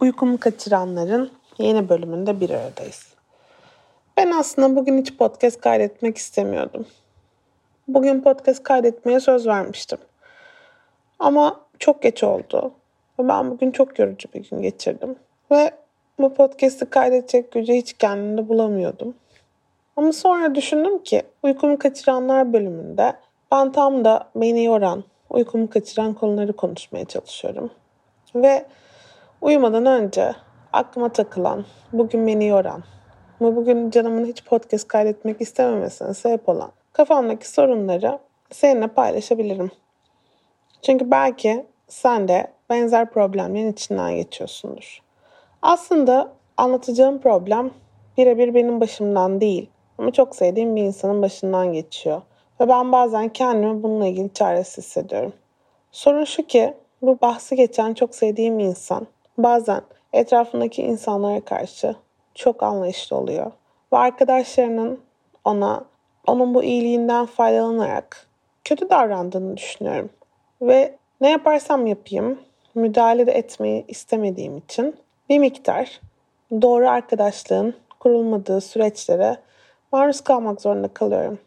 Uykumu kaçıranların yeni bölümünde bir aradayız. Ben aslında bugün hiç podcast kaydetmek istemiyordum. Bugün podcast kaydetmeye söz vermiştim. Ama çok geç oldu. Ve ben bugün çok yorucu bir gün geçirdim. Ve bu podcast'i kaydedecek gücü hiç kendimde bulamıyordum. Ama sonra düşündüm ki uykumu kaçıranlar bölümünde ben tam da beni yoran, uykumu kaçıran konuları konuşmaya çalışıyorum. Ve uyumadan önce aklıma takılan, bugün beni yoran ama bugün canımın hiç podcast kaydetmek istememesine sebep olan kafamdaki sorunları seninle paylaşabilirim. Çünkü belki sen de benzer problemlerin içinden geçiyorsundur. Aslında anlatacağım problem birebir benim başımdan değil ama çok sevdiğim bir insanın başından geçiyor. Ve ben bazen kendimi bununla ilgili çaresiz hissediyorum. Sorun şu ki bu bahsi geçen çok sevdiğim insan bazen etrafındaki insanlara karşı çok anlayışlı oluyor. Ve arkadaşlarının ona onun bu iyiliğinden faydalanarak kötü davrandığını düşünüyorum. Ve ne yaparsam yapayım müdahale de etmeyi istemediğim için bir miktar doğru arkadaşlığın kurulmadığı süreçlere maruz kalmak zorunda kalıyorum.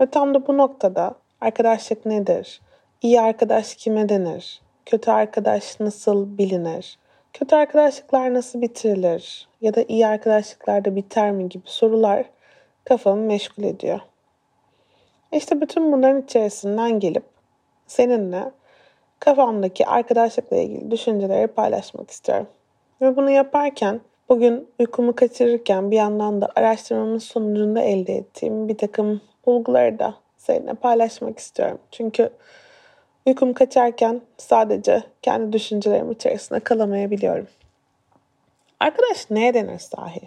Ve tam da bu noktada arkadaşlık nedir? İyi arkadaş kime denir? Kötü arkadaş nasıl bilinir? Kötü arkadaşlıklar nasıl bitirilir? Ya da iyi arkadaşlıklar da biter mi gibi sorular kafamı meşgul ediyor. İşte bütün bunların içerisinden gelip seninle kafamdaki arkadaşlıkla ilgili düşünceleri paylaşmak istiyorum. Ve bunu yaparken bugün uykumu kaçırırken bir yandan da araştırmamın sonucunda elde ettiğim bir takım bulguları da seninle paylaşmak istiyorum. Çünkü uykum kaçarken sadece kendi düşüncelerim içerisinde kalamayabiliyorum. Arkadaş neye denir sahi?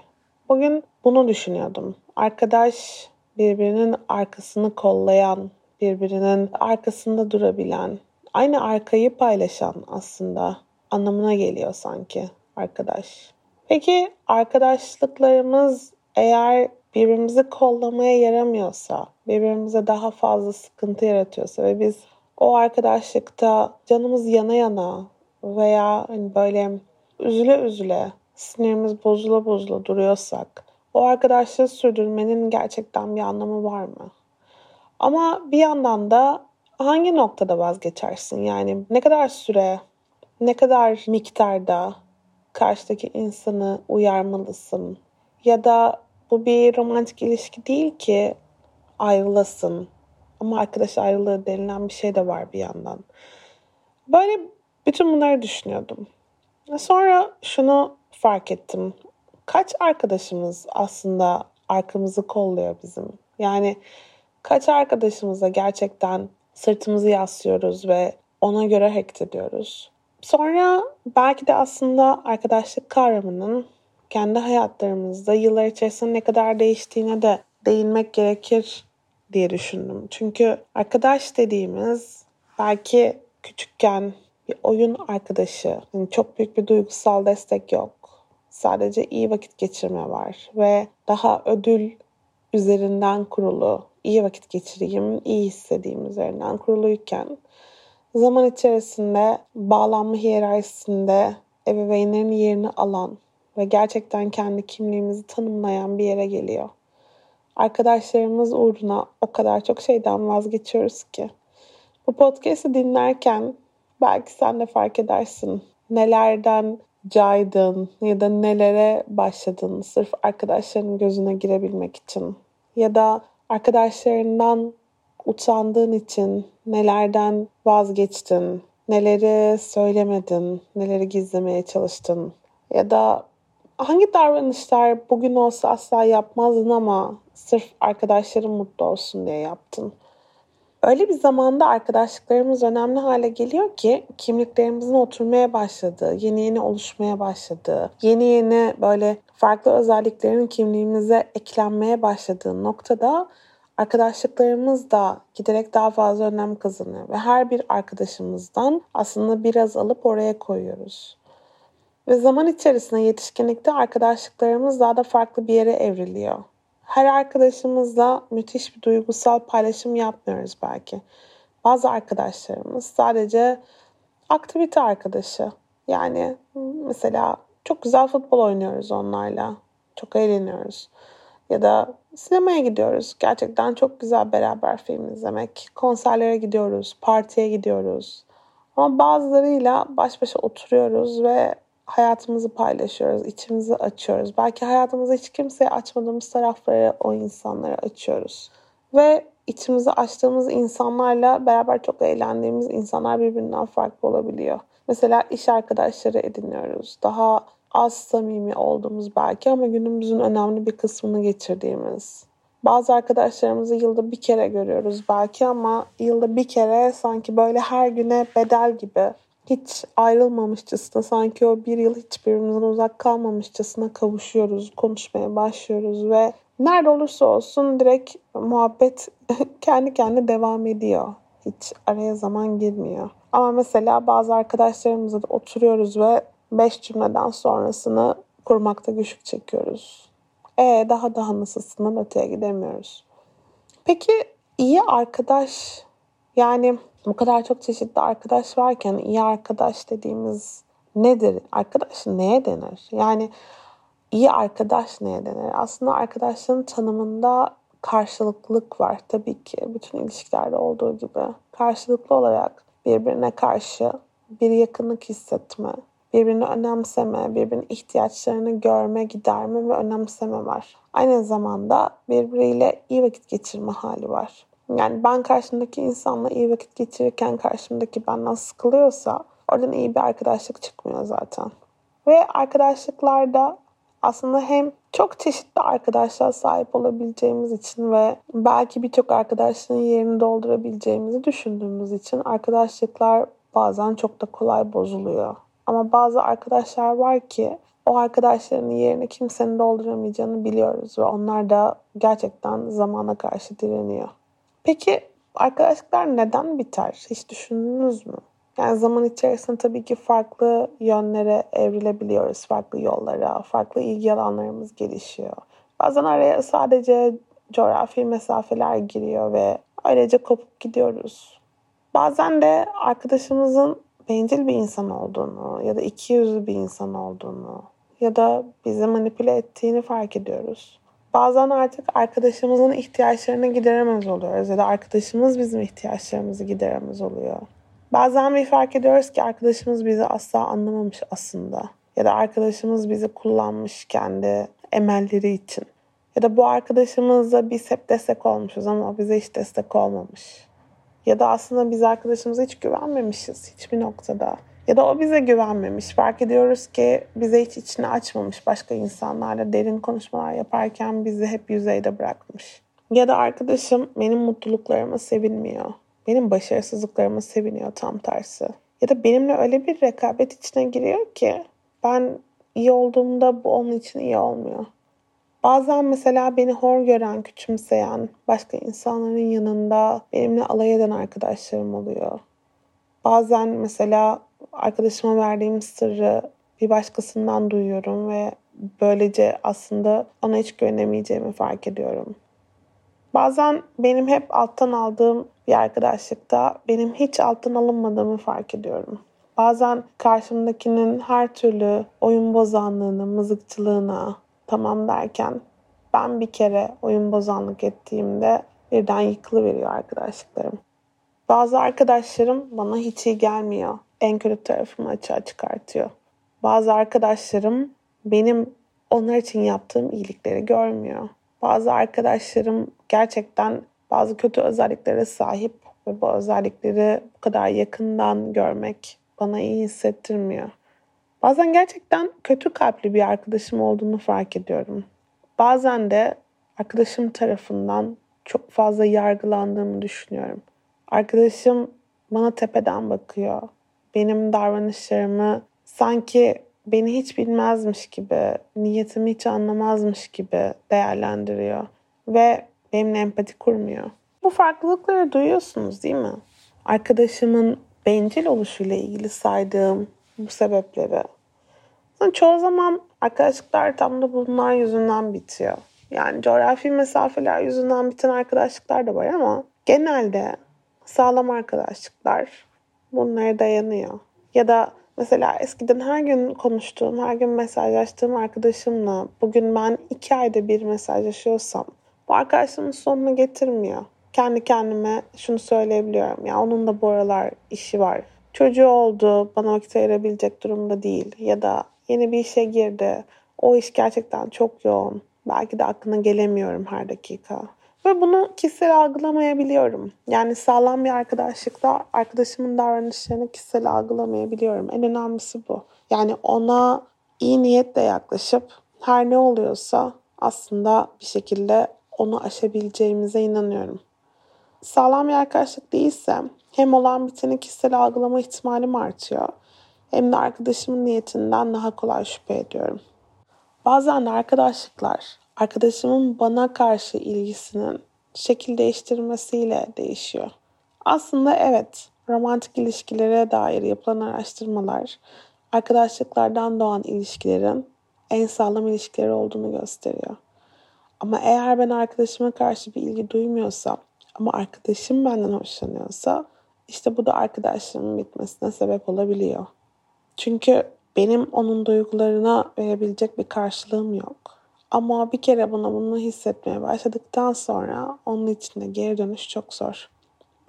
Bugün bunu düşünüyordum. Arkadaş birbirinin arkasını kollayan, birbirinin arkasında durabilen, aynı arkayı paylaşan aslında anlamına geliyor sanki arkadaş. Peki arkadaşlıklarımız eğer birbirimizi kollamaya yaramıyorsa, birbirimize daha fazla sıkıntı yaratıyorsa ve biz o arkadaşlıkta canımız yana yana veya hani böyle üzüle üzüle sinirimiz bozula bozula duruyorsak o arkadaşlığı sürdürmenin gerçekten bir anlamı var mı? Ama bir yandan da hangi noktada vazgeçersin? Yani ne kadar süre, ne kadar miktarda karşıdaki insanı uyarmalısın? Ya da bu bir romantik ilişki değil ki ayrılasın. Ama arkadaş ayrılığı denilen bir şey de var bir yandan. Böyle bütün bunları düşünüyordum. Sonra şunu fark ettim. Kaç arkadaşımız aslında arkamızı kolluyor bizim? Yani kaç arkadaşımıza gerçekten sırtımızı yaslıyoruz ve ona göre hareket ediyoruz? Sonra belki de aslında arkadaşlık kavramının kendi hayatlarımızda yıllar içerisinde ne kadar değiştiğine de değinmek gerekir diye düşündüm. Çünkü arkadaş dediğimiz belki küçükken bir oyun arkadaşı, yani çok büyük bir duygusal destek yok. Sadece iyi vakit geçirme var ve daha ödül üzerinden kurulu, iyi vakit geçireyim, iyi hissedeyim üzerinden kuruluyken zaman içerisinde bağlanma hiyerarşisinde ebeveynlerin yerini alan ve gerçekten kendi kimliğimizi tanımlayan bir yere geliyor. Arkadaşlarımız uğruna o kadar çok şeyden vazgeçiyoruz ki. Bu podcast'i dinlerken belki sen de fark edersin. Nelerden caydın ya da nelere başladın sırf arkadaşlarının gözüne girebilmek için. Ya da arkadaşlarından utandığın için nelerden vazgeçtin, neleri söylemedin, neleri gizlemeye çalıştın ya da hangi davranışlar bugün olsa asla yapmazdın ama sırf arkadaşların mutlu olsun diye yaptın. Öyle bir zamanda arkadaşlıklarımız önemli hale geliyor ki kimliklerimizin oturmaya başladığı, yeni yeni oluşmaya başladığı, yeni yeni böyle farklı özelliklerin kimliğimize eklenmeye başladığı noktada arkadaşlıklarımız da giderek daha fazla önem kazanıyor ve her bir arkadaşımızdan aslında biraz alıp oraya koyuyoruz. Ve zaman içerisinde yetişkinlikte arkadaşlıklarımız daha da farklı bir yere evriliyor. Her arkadaşımızla müthiş bir duygusal paylaşım yapmıyoruz belki. Bazı arkadaşlarımız sadece aktivite arkadaşı. Yani mesela çok güzel futbol oynuyoruz onlarla. Çok eğleniyoruz. Ya da sinemaya gidiyoruz. Gerçekten çok güzel beraber film izlemek. Konserlere gidiyoruz, partiye gidiyoruz. Ama bazılarıyla baş başa oturuyoruz ve hayatımızı paylaşıyoruz, içimizi açıyoruz. Belki hayatımızı hiç kimseye açmadığımız tarafları o insanlara açıyoruz. Ve içimizi açtığımız insanlarla beraber çok eğlendiğimiz insanlar birbirinden farklı olabiliyor. Mesela iş arkadaşları ediniyoruz. Daha az samimi olduğumuz belki ama günümüzün önemli bir kısmını geçirdiğimiz. Bazı arkadaşlarımızı yılda bir kere görüyoruz belki ama yılda bir kere sanki böyle her güne bedel gibi hiç ayrılmamışçasına sanki o bir yıl hiçbirimizden uzak kalmamışçasına kavuşuyoruz, konuşmaya başlıyoruz ve nerede olursa olsun direkt muhabbet kendi kendine devam ediyor. Hiç araya zaman girmiyor. Ama mesela bazı arkadaşlarımızla da oturuyoruz ve beş cümleden sonrasını kurmakta güçlük çekiyoruz. E daha daha nasılsından öteye gidemiyoruz. Peki iyi arkadaş yani bu kadar çok çeşitli arkadaş varken iyi arkadaş dediğimiz nedir? Arkadaş neye denir? Yani iyi arkadaş neye denir? Aslında arkadaşlığın tanımında karşılıklılık var tabii ki. Bütün ilişkilerde olduğu gibi. Karşılıklı olarak birbirine karşı bir yakınlık hissetme, birbirini önemseme, birbirinin ihtiyaçlarını görme, giderme ve önemseme var. Aynı zamanda birbiriyle iyi vakit geçirme hali var. Yani ben karşımdaki insanla iyi vakit geçirirken karşımdaki benden sıkılıyorsa oradan iyi bir arkadaşlık çıkmıyor zaten. Ve arkadaşlıklarda aslında hem çok çeşitli arkadaşlar sahip olabileceğimiz için ve belki birçok arkadaşlığın yerini doldurabileceğimizi düşündüğümüz için arkadaşlıklar bazen çok da kolay bozuluyor. Ama bazı arkadaşlar var ki o arkadaşlarının yerini kimsenin dolduramayacağını biliyoruz ve onlar da gerçekten zamana karşı direniyor. Peki arkadaşlıklar neden biter? Hiç düşündünüz mü? Yani zaman içerisinde tabii ki farklı yönlere evrilebiliyoruz. Farklı yollara, farklı ilgi alanlarımız gelişiyor. Bazen araya sadece coğrafi mesafeler giriyor ve ayrıca kopup gidiyoruz. Bazen de arkadaşımızın bencil bir insan olduğunu ya da iki yüzlü bir insan olduğunu ya da bizi manipüle ettiğini fark ediyoruz. Bazen artık arkadaşımızın ihtiyaçlarını gideremez oluyoruz ya da arkadaşımız bizim ihtiyaçlarımızı gideremez oluyor. Bazen bir fark ediyoruz ki arkadaşımız bizi asla anlamamış aslında. Ya da arkadaşımız bizi kullanmış kendi emelleri için. Ya da bu arkadaşımızla biz hep destek olmuşuz ama o bize hiç destek olmamış. Ya da aslında biz arkadaşımıza hiç güvenmemişiz hiçbir noktada. Ya da o bize güvenmemiş. Fark ediyoruz ki bize hiç içini açmamış başka insanlarla derin konuşmalar yaparken bizi hep yüzeyde bırakmış. Ya da arkadaşım benim mutluluklarıma sevinmiyor. Benim başarısızlıklarıma seviniyor tam tersi. Ya da benimle öyle bir rekabet içine giriyor ki ben iyi olduğumda bu onun için iyi olmuyor. Bazen mesela beni hor gören, küçümseyen, başka insanların yanında benimle alay eden arkadaşlarım oluyor. Bazen mesela arkadaşıma verdiğim sırrı bir başkasından duyuyorum ve böylece aslında ona hiç güvenemeyeceğimi fark ediyorum. Bazen benim hep alttan aldığım bir arkadaşlıkta benim hiç alttan alınmadığımı fark ediyorum. Bazen karşımdakinin her türlü oyun bozanlığına, mızıkçılığına tamam derken ben bir kere oyun bozanlık ettiğimde birden yıkılıveriyor arkadaşlıklarım. Bazı arkadaşlarım bana hiç iyi gelmiyor. En kötü tarafımı açığa çıkartıyor. Bazı arkadaşlarım benim onlar için yaptığım iyilikleri görmüyor. Bazı arkadaşlarım gerçekten bazı kötü özelliklere sahip ve bu özellikleri bu kadar yakından görmek bana iyi hissettirmiyor. Bazen gerçekten kötü kalpli bir arkadaşım olduğunu fark ediyorum. Bazen de arkadaşım tarafından çok fazla yargılandığımı düşünüyorum. Arkadaşım bana tepeden bakıyor. Benim davranışlarımı sanki beni hiç bilmezmiş gibi, niyetimi hiç anlamazmış gibi değerlendiriyor ve benimle empati kurmuyor. Bu farklılıkları duyuyorsunuz değil mi? Arkadaşımın bencil oluşuyla ilgili saydığım bu sebepleri. Çoğu zaman arkadaşlıklar tam da bunlar yüzünden bitiyor. Yani coğrafi mesafeler yüzünden biten arkadaşlıklar da var ama genelde sağlam arkadaşlıklar bunlara dayanıyor. Ya da mesela eskiden her gün konuştuğum, her gün mesajlaştığım arkadaşımla bugün ben iki ayda bir mesajlaşıyorsam bu arkadaşlığımın sonunu getirmiyor. Kendi kendime şunu söyleyebiliyorum. Ya onun da bu aralar işi var. Çocuğu oldu, bana vakit ayırabilecek durumda değil. Ya da yeni bir işe girdi. O iş gerçekten çok yoğun. Belki de aklına gelemiyorum her dakika. Ve bunu kişisel algılamayabiliyorum. Yani sağlam bir arkadaşlıkta arkadaşımın davranışlarını kişisel algılamayabiliyorum. En önemlisi bu. Yani ona iyi niyetle yaklaşıp her ne oluyorsa aslında bir şekilde onu aşabileceğimize inanıyorum. Sağlam bir arkadaşlık değilse hem olan biteni kişisel algılama ihtimalim artıyor hem de arkadaşımın niyetinden daha kolay şüphe ediyorum. Bazen arkadaşlıklar arkadaşımın bana karşı ilgisinin şekil değiştirmesiyle değişiyor. Aslında evet, romantik ilişkilere dair yapılan araştırmalar arkadaşlıklardan doğan ilişkilerin en sağlam ilişkileri olduğunu gösteriyor. Ama eğer ben arkadaşıma karşı bir ilgi duymuyorsam ama arkadaşım benden hoşlanıyorsa işte bu da arkadaşlığımın bitmesine sebep olabiliyor. Çünkü benim onun duygularına verebilecek bir karşılığım yok. Ama bir kere buna bunu hissetmeye başladıktan sonra onun içinde geri dönüş çok zor.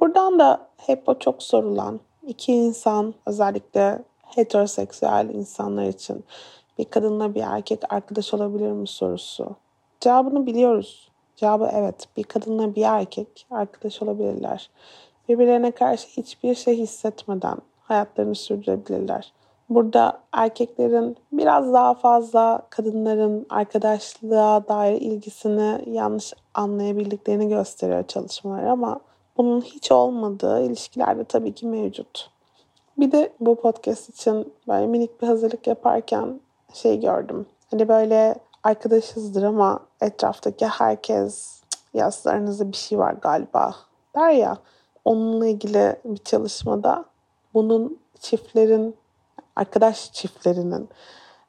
Buradan da hep o çok sorulan iki insan özellikle heteroseksüel insanlar için bir kadınla bir erkek arkadaş olabilir mi sorusu. Cevabını biliyoruz. Cevabı evet. Bir kadınla bir erkek arkadaş olabilirler. Birbirlerine karşı hiçbir şey hissetmeden hayatlarını sürdürebilirler. Burada erkeklerin biraz daha fazla kadınların arkadaşlığa dair ilgisini yanlış anlayabildiklerini gösteriyor çalışmalar ama bunun hiç olmadığı ilişkilerde tabii ki mevcut. Bir de bu podcast için böyle minik bir hazırlık yaparken şey gördüm. Hani böyle arkadaşızdır ama etraftaki herkes yaslarınızda bir şey var galiba der ya. Onunla ilgili bir çalışmada bunun çiftlerin arkadaş çiftlerinin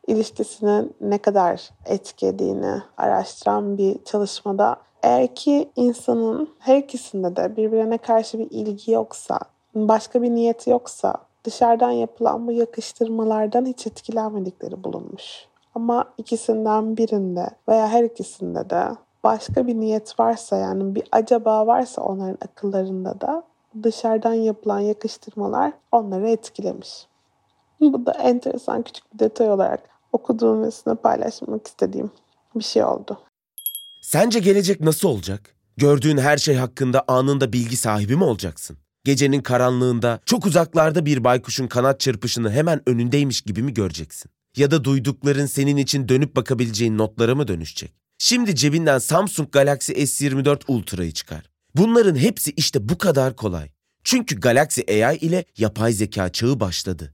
ilişkisinin ne kadar etkilediğini araştıran bir çalışmada eğer ki insanın her ikisinde de birbirine karşı bir ilgi yoksa, başka bir niyeti yoksa dışarıdan yapılan bu yakıştırmalardan hiç etkilenmedikleri bulunmuş. Ama ikisinden birinde veya her ikisinde de başka bir niyet varsa yani bir acaba varsa onların akıllarında da dışarıdan yapılan yakıştırmalar onları etkilemiş. Bu da enteresan küçük bir detay olarak okuduğum ve sizinle paylaşmak istediğim bir şey oldu. Sence gelecek nasıl olacak? Gördüğün her şey hakkında anında bilgi sahibi mi olacaksın? Gecenin karanlığında çok uzaklarda bir baykuşun kanat çırpışını hemen önündeymiş gibi mi göreceksin? Ya da duydukların senin için dönüp bakabileceğin notlara mı dönüşecek? Şimdi cebinden Samsung Galaxy S24 Ultra'yı çıkar. Bunların hepsi işte bu kadar kolay. Çünkü Galaxy AI ile yapay zeka çağı başladı.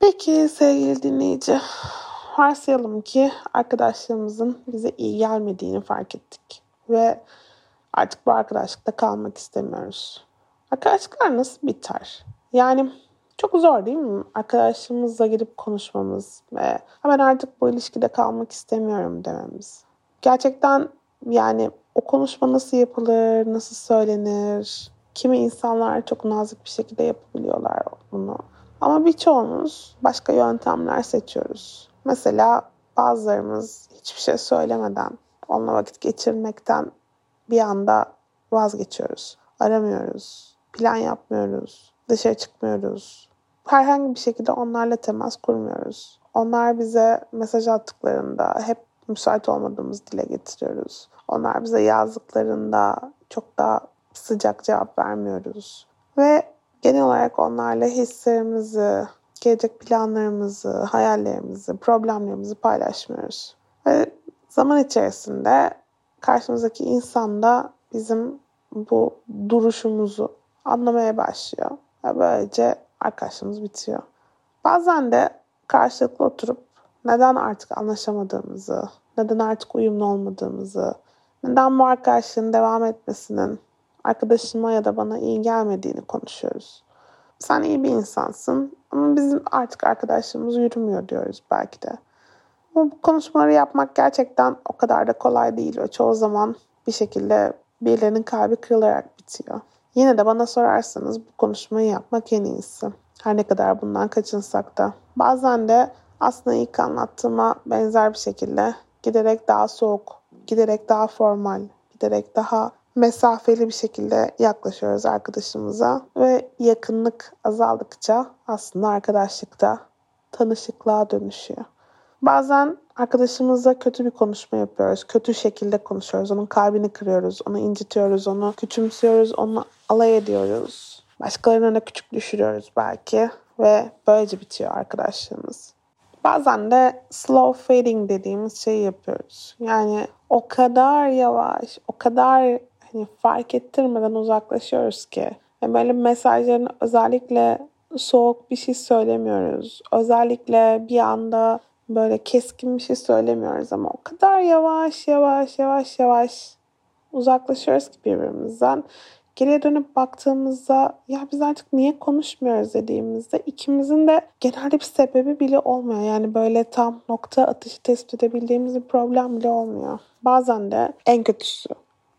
Peki sevgili dinleyici, varsayalım ki arkadaşlarımızın bize iyi gelmediğini fark ettik ve artık bu arkadaşlıkta kalmak istemiyoruz. Arkadaşlıklar nasıl biter? Yani çok zor değil mi? Arkadaşlarımızla girip konuşmamız ve ben artık bu ilişkide kalmak istemiyorum dememiz. Gerçekten yani o konuşma nasıl yapılır, nasıl söylenir? Kimi insanlar çok nazik bir şekilde yapabiliyorlar bunu. Ama birçoğumuz başka yöntemler seçiyoruz. Mesela bazılarımız hiçbir şey söylemeden onunla vakit geçirmekten bir anda vazgeçiyoruz. Aramıyoruz, plan yapmıyoruz, dışarı çıkmıyoruz. Herhangi bir şekilde onlarla temas kurmuyoruz. Onlar bize mesaj attıklarında hep müsait olmadığımız dile getiriyoruz. Onlar bize yazdıklarında çok daha sıcak cevap vermiyoruz. Ve genel olarak onlarla hislerimizi, gelecek planlarımızı, hayallerimizi, problemlerimizi paylaşmıyoruz. Ve zaman içerisinde karşımızdaki insan da bizim bu duruşumuzu anlamaya başlıyor. Ve böylece arkadaşlığımız bitiyor. Bazen de karşılıklı oturup neden artık anlaşamadığımızı, neden artık uyumlu olmadığımızı, neden bu arkadaşlığın devam etmesinin arkadaşıma ya da bana iyi gelmediğini konuşuyoruz. Sen iyi bir insansın ama bizim artık arkadaşlığımız yürümüyor diyoruz belki de. Ama bu konuşmaları yapmak gerçekten o kadar da kolay değil ve çoğu zaman bir şekilde birilerinin kalbi kırılarak bitiyor. Yine de bana sorarsanız bu konuşmayı yapmak en iyisi. Her ne kadar bundan kaçınsak da. Bazen de aslında ilk anlattığıma benzer bir şekilde giderek daha soğuk, giderek daha formal, giderek daha mesafeli bir şekilde yaklaşıyoruz arkadaşımıza ve yakınlık azaldıkça aslında arkadaşlıkta tanışıklığa dönüşüyor. Bazen arkadaşımızla kötü bir konuşma yapıyoruz. Kötü şekilde konuşuyoruz. Onun kalbini kırıyoruz. Onu incitiyoruz. Onu küçümsüyoruz. Onu alay ediyoruz. Başkalarına da küçük düşürüyoruz belki. Ve böylece bitiyor arkadaşlığımız. Bazen de slow fading dediğimiz şeyi yapıyoruz. Yani o kadar yavaş, o kadar hani fark ettirmeden uzaklaşıyoruz ki. Yani böyle mesajların özellikle soğuk bir şey söylemiyoruz. Özellikle bir anda böyle keskin bir şey söylemiyoruz ama o kadar yavaş yavaş yavaş yavaş uzaklaşıyoruz ki birbirimizden. Geriye dönüp baktığımızda ya biz artık niye konuşmuyoruz dediğimizde ikimizin de genelde bir sebebi bile olmuyor. Yani böyle tam nokta atışı tespit edebildiğimiz bir problem bile olmuyor. Bazen de en kötüsü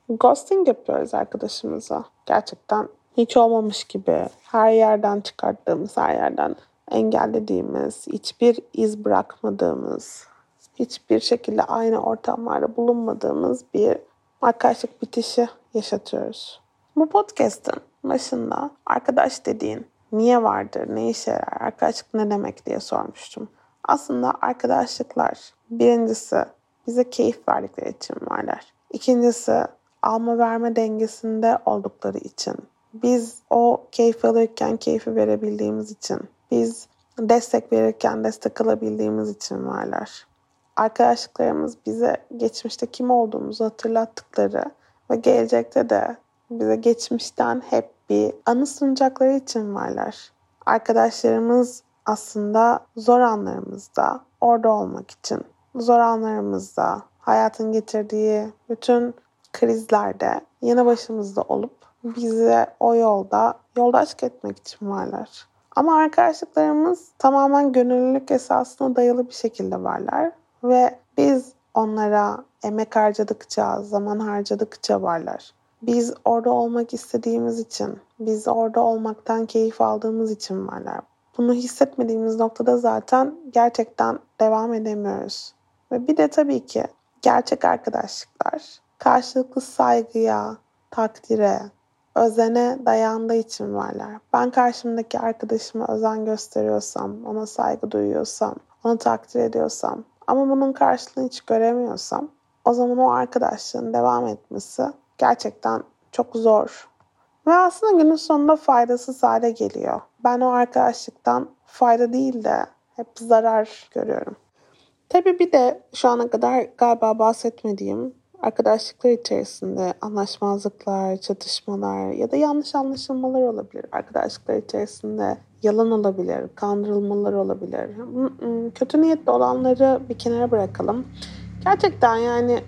ghosting yapıyoruz arkadaşımıza. Gerçekten hiç olmamış gibi her yerden çıkarttığımız, her yerden engellediğimiz, hiçbir iz bırakmadığımız, hiçbir şekilde aynı ortamlarda bulunmadığımız bir arkadaşlık bitişi yaşatıyoruz. Bu podcast'ın başında arkadaş dediğin niye vardır, ne işe yarar, arkadaşlık ne demek diye sormuştum. Aslında arkadaşlıklar birincisi bize keyif verdikleri için varlar. İkincisi alma verme dengesinde oldukları için. Biz o keyif alırken keyfi verebildiğimiz için. Biz destek verirken destek alabildiğimiz için varlar. Arkadaşlıklarımız bize geçmişte kim olduğumuzu hatırlattıkları ve gelecekte de bize geçmişten hep bir anı sunacakları için varlar. Arkadaşlarımız aslında zor anlarımızda orada olmak için, zor anlarımızda, hayatın getirdiği bütün krizlerde yanı başımızda olup bize o yolda yoldaşlık etmek için varlar. Ama arkadaşlıklarımız tamamen gönüllülük esasına dayalı bir şekilde varlar ve biz onlara emek harcadıkça, zaman harcadıkça varlar. Biz orada olmak istediğimiz için, biz orada olmaktan keyif aldığımız için varlar. Bunu hissetmediğimiz noktada zaten gerçekten devam edemiyoruz. Ve bir de tabii ki gerçek arkadaşlıklar karşılıklı saygıya, takdire, özene dayandığı için varlar. Ben karşımdaki arkadaşıma özen gösteriyorsam, ona saygı duyuyorsam, onu takdir ediyorsam ama bunun karşılığını hiç göremiyorsam o zaman o arkadaşlığın devam etmesi gerçekten çok zor. Ve aslında günün sonunda faydasız hale geliyor. Ben o arkadaşlıktan fayda değil de hep zarar görüyorum. Tabii bir de şu ana kadar galiba bahsetmediğim arkadaşlıklar içerisinde anlaşmazlıklar, çatışmalar ya da yanlış anlaşılmalar olabilir. Arkadaşlıklar içerisinde yalan olabilir, kandırılmalar olabilir. Kötü niyetli olanları bir kenara bırakalım. Gerçekten yani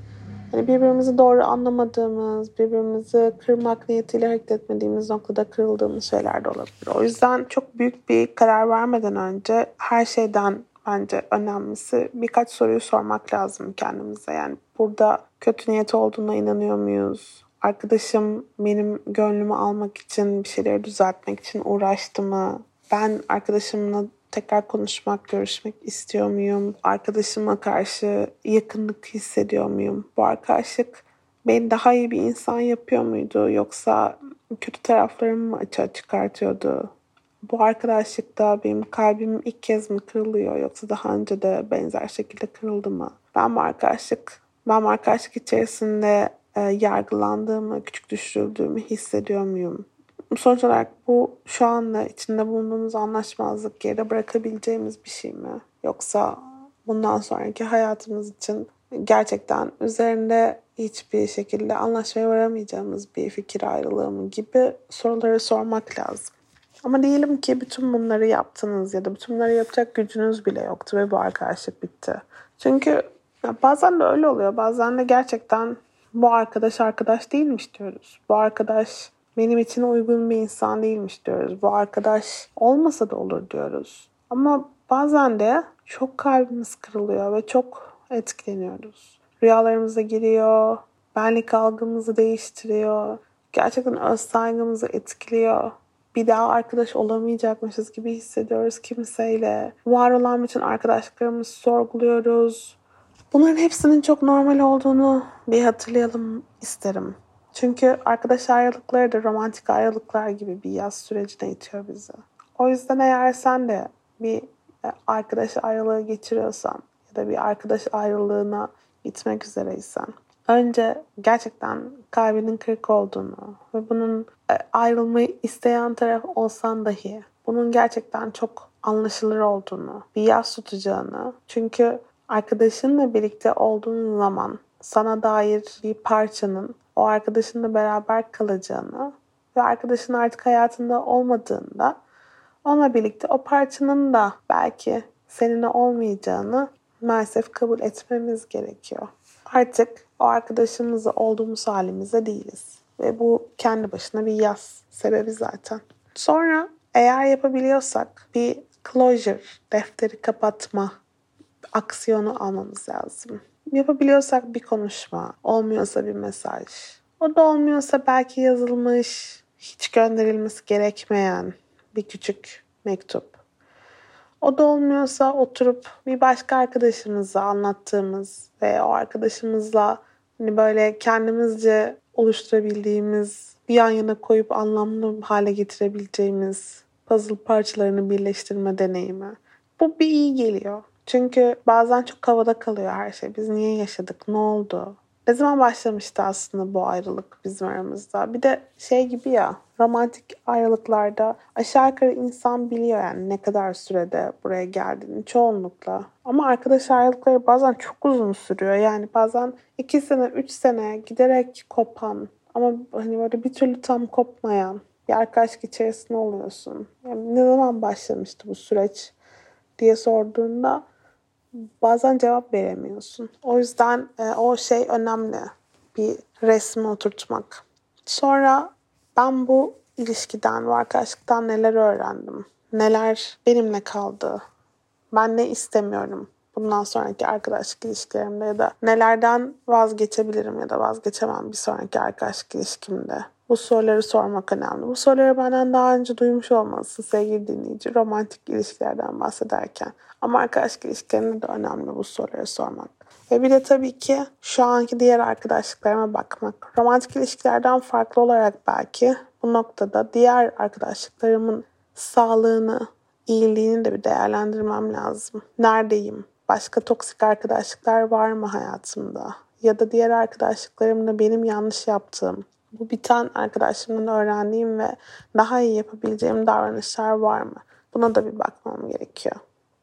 hani birbirimizi doğru anlamadığımız, birbirimizi kırmak niyetiyle hareket etmediğimiz noktada kırıldığımız şeyler de olabilir. O yüzden çok büyük bir karar vermeden önce her şeyden bence önemlisi birkaç soruyu sormak lazım kendimize. Yani burada kötü niyet olduğuna inanıyor muyuz? Arkadaşım benim gönlümü almak için, bir şeyleri düzeltmek için uğraştı mı? Ben arkadaşımla tekrar konuşmak, görüşmek istiyor muyum? Arkadaşıma karşı yakınlık hissediyor muyum? Bu arkadaşlık beni daha iyi bir insan yapıyor muydu? Yoksa kötü taraflarımı mı açığa çıkartıyordu? Bu arkadaşlıkta benim kalbim ilk kez mi kırılıyor yoksa daha önce de benzer şekilde kırıldı mı? Ben bu arkadaşlık, ben arkadaşlık içerisinde e, yargılandığımı, küçük düşürüldüğümü hissediyor muyum? Sonuç olarak bu şu anda içinde bulunduğumuz anlaşmazlık geride bırakabileceğimiz bir şey mi? Yoksa bundan sonraki hayatımız için gerçekten üzerinde hiçbir şekilde anlaşmaya varamayacağımız bir fikir ayrılığı mı gibi soruları sormak lazım. Ama diyelim ki bütün bunları yaptınız ya da bütün bunları yapacak gücünüz bile yoktu ve bu arkadaşlık bitti. Çünkü bazen de öyle oluyor. Bazen de gerçekten bu arkadaş arkadaş değilmiş diyoruz. Bu arkadaş benim için uygun bir insan değilmiş diyoruz. Bu arkadaş olmasa da olur diyoruz. Ama bazen de çok kalbimiz kırılıyor ve çok etkileniyoruz. Rüyalarımıza giriyor, benlik algımızı değiştiriyor, gerçekten öz saygımızı etkiliyor bir daha arkadaş olamayacakmışız gibi hissediyoruz kimseyle. Var olan bütün arkadaşlıklarımızı sorguluyoruz. Bunların hepsinin çok normal olduğunu bir hatırlayalım isterim. Çünkü arkadaş ayrılıkları da romantik ayrılıklar gibi bir yaz sürecine itiyor bizi. O yüzden eğer sen de bir e, arkadaş ayrılığı geçiriyorsan ya da bir arkadaş ayrılığına gitmek üzereysen önce gerçekten kalbinin kırık olduğunu ve bunun e, ayrılmayı isteyen taraf olsan dahi bunun gerçekten çok anlaşılır olduğunu, bir yas tutacağını. Çünkü arkadaşınla birlikte olduğun zaman sana dair bir parçanın o arkadaşınla beraber kalacağını ve arkadaşın artık hayatında olmadığında onunla birlikte o parçanın da belki seninle olmayacağını maalesef kabul etmemiz gerekiyor. Artık o arkadaşımızla olduğumuz halimizde değiliz. Ve bu kendi başına bir yaz sebebi zaten. Sonra eğer yapabiliyorsak bir closure, defteri kapatma aksiyonu almamız lazım. Yapabiliyorsak bir konuşma, olmuyorsa bir mesaj. O da olmuyorsa belki yazılmış, hiç gönderilmesi gerekmeyen bir küçük mektup. O da olmuyorsa oturup bir başka arkadaşımıza anlattığımız ve o arkadaşımızla hani böyle kendimizce oluşturabildiğimiz, bir yan yana koyup anlamlı hale getirebileceğimiz puzzle parçalarını birleştirme deneyimi. Bu bir iyi geliyor. Çünkü bazen çok havada kalıyor her şey. Biz niye yaşadık? Ne oldu? Ne zaman başlamıştı aslında bu ayrılık bizim aramızda? Bir de şey gibi ya romantik ayrılıklarda aşağı yukarı insan biliyor yani ne kadar sürede buraya geldiğini çoğunlukla. Ama arkadaş ayrılıkları bazen çok uzun sürüyor. Yani bazen iki sene, üç sene giderek kopan ama hani böyle bir türlü tam kopmayan bir arkadaşlık içerisinde oluyorsun. Yani ne zaman başlamıştı bu süreç diye sorduğunda bazen cevap veremiyorsun. O yüzden e, o şey önemli. Bir resmi oturtmak. Sonra ben bu ilişkiden ve arkadaşlıktan neler öğrendim? Neler benimle kaldı? Ben ne istemiyorum? Bundan sonraki arkadaşlık ilişkilerimde ya da nelerden vazgeçebilirim ya da vazgeçemem bir sonraki arkadaşlık ilişkimde? Bu soruları sormak önemli. Bu soruları benden daha önce duymuş olmalısın sevgili dinleyici. Romantik ilişkilerden bahsederken. Ama arkadaşlık ilişkilerinde de önemli bu soruları sormak. Ve bir de tabii ki şu anki diğer arkadaşlıklarıma bakmak. Romantik ilişkilerden farklı olarak belki bu noktada diğer arkadaşlıklarımın sağlığını, iyiliğini de bir değerlendirmem lazım. Neredeyim? Başka toksik arkadaşlıklar var mı hayatımda? Ya da diğer arkadaşlıklarımla benim yanlış yaptığım, bu biten arkadaşımdan öğrendiğim ve daha iyi yapabileceğim davranışlar var mı? Buna da bir bakmam gerekiyor.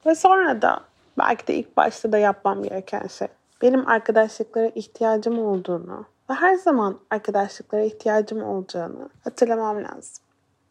Ve sonra da Belki de ilk başta da yapmam gereken şey. Benim arkadaşlıklara ihtiyacım olduğunu ve her zaman arkadaşlıklara ihtiyacım olacağını hatırlamam lazım.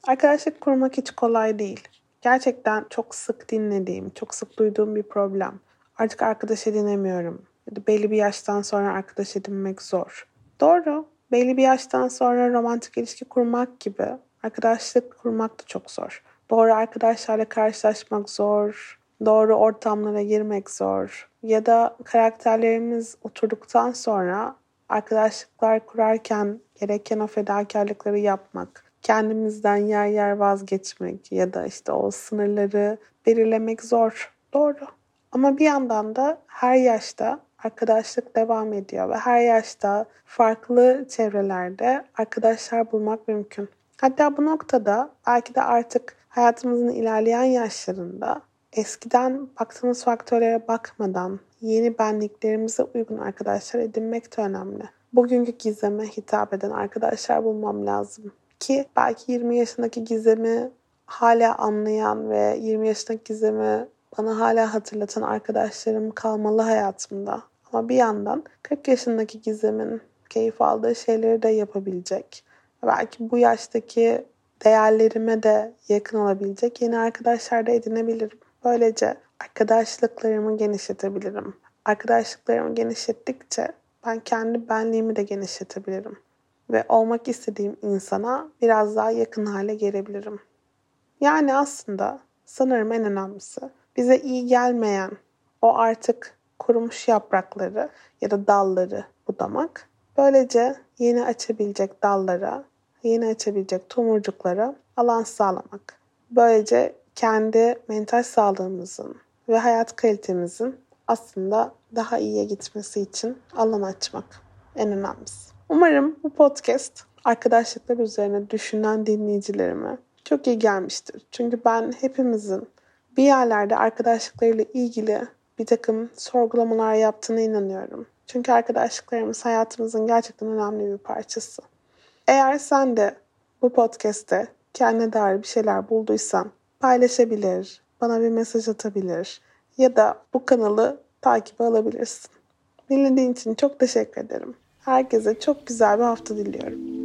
Arkadaşlık kurmak hiç kolay değil. Gerçekten çok sık dinlediğim, çok sık duyduğum bir problem. Artık arkadaş edinemiyorum. Belli bir yaştan sonra arkadaş edinmek zor. Doğru. Belli bir yaştan sonra romantik ilişki kurmak gibi arkadaşlık kurmak da çok zor. Doğru arkadaşlarla karşılaşmak zor. Doğru ortamlara girmek zor. Ya da karakterlerimiz oturduktan sonra arkadaşlıklar kurarken gereken o fedakarlıkları yapmak, kendimizden yer yer vazgeçmek ya da işte o sınırları belirlemek zor. Doğru. Ama bir yandan da her yaşta arkadaşlık devam ediyor ve her yaşta farklı çevrelerde arkadaşlar bulmak mümkün. Hatta bu noktada belki de artık hayatımızın ilerleyen yaşlarında eskiden baktığımız faktörlere bakmadan yeni benliklerimize uygun arkadaşlar edinmek de önemli. Bugünkü gizeme hitap eden arkadaşlar bulmam lazım. Ki belki 20 yaşındaki gizemi hala anlayan ve 20 yaşındaki gizemi bana hala hatırlatan arkadaşlarım kalmalı hayatımda. Ama bir yandan 40 yaşındaki gizemin keyif aldığı şeyleri de yapabilecek. Belki bu yaştaki değerlerime de yakın olabilecek yeni arkadaşlar da edinebilirim. Böylece arkadaşlıklarımı genişletebilirim. Arkadaşlıklarımı genişlettikçe ben kendi benliğimi de genişletebilirim. Ve olmak istediğim insana biraz daha yakın hale gelebilirim. Yani aslında sanırım en önemlisi bize iyi gelmeyen o artık kurumuş yaprakları ya da dalları budamak. Böylece yeni açabilecek dallara, yeni açabilecek tomurcuklara alan sağlamak. Böylece kendi mental sağlığımızın ve hayat kalitemizin aslında daha iyiye gitmesi için alan açmak en önemlisi. Umarım bu podcast arkadaşlıklar üzerine düşünen dinleyicilerime çok iyi gelmiştir. Çünkü ben hepimizin bir yerlerde arkadaşlıklarıyla ilgili bir takım sorgulamalar yaptığına inanıyorum. Çünkü arkadaşlıklarımız hayatımızın gerçekten önemli bir parçası. Eğer sen de bu podcast'te kendine dair bir şeyler bulduysan paylaşabilir, bana bir mesaj atabilir ya da bu kanalı takip alabilirsin. Dinlediğin için çok teşekkür ederim. Herkese çok güzel bir hafta diliyorum.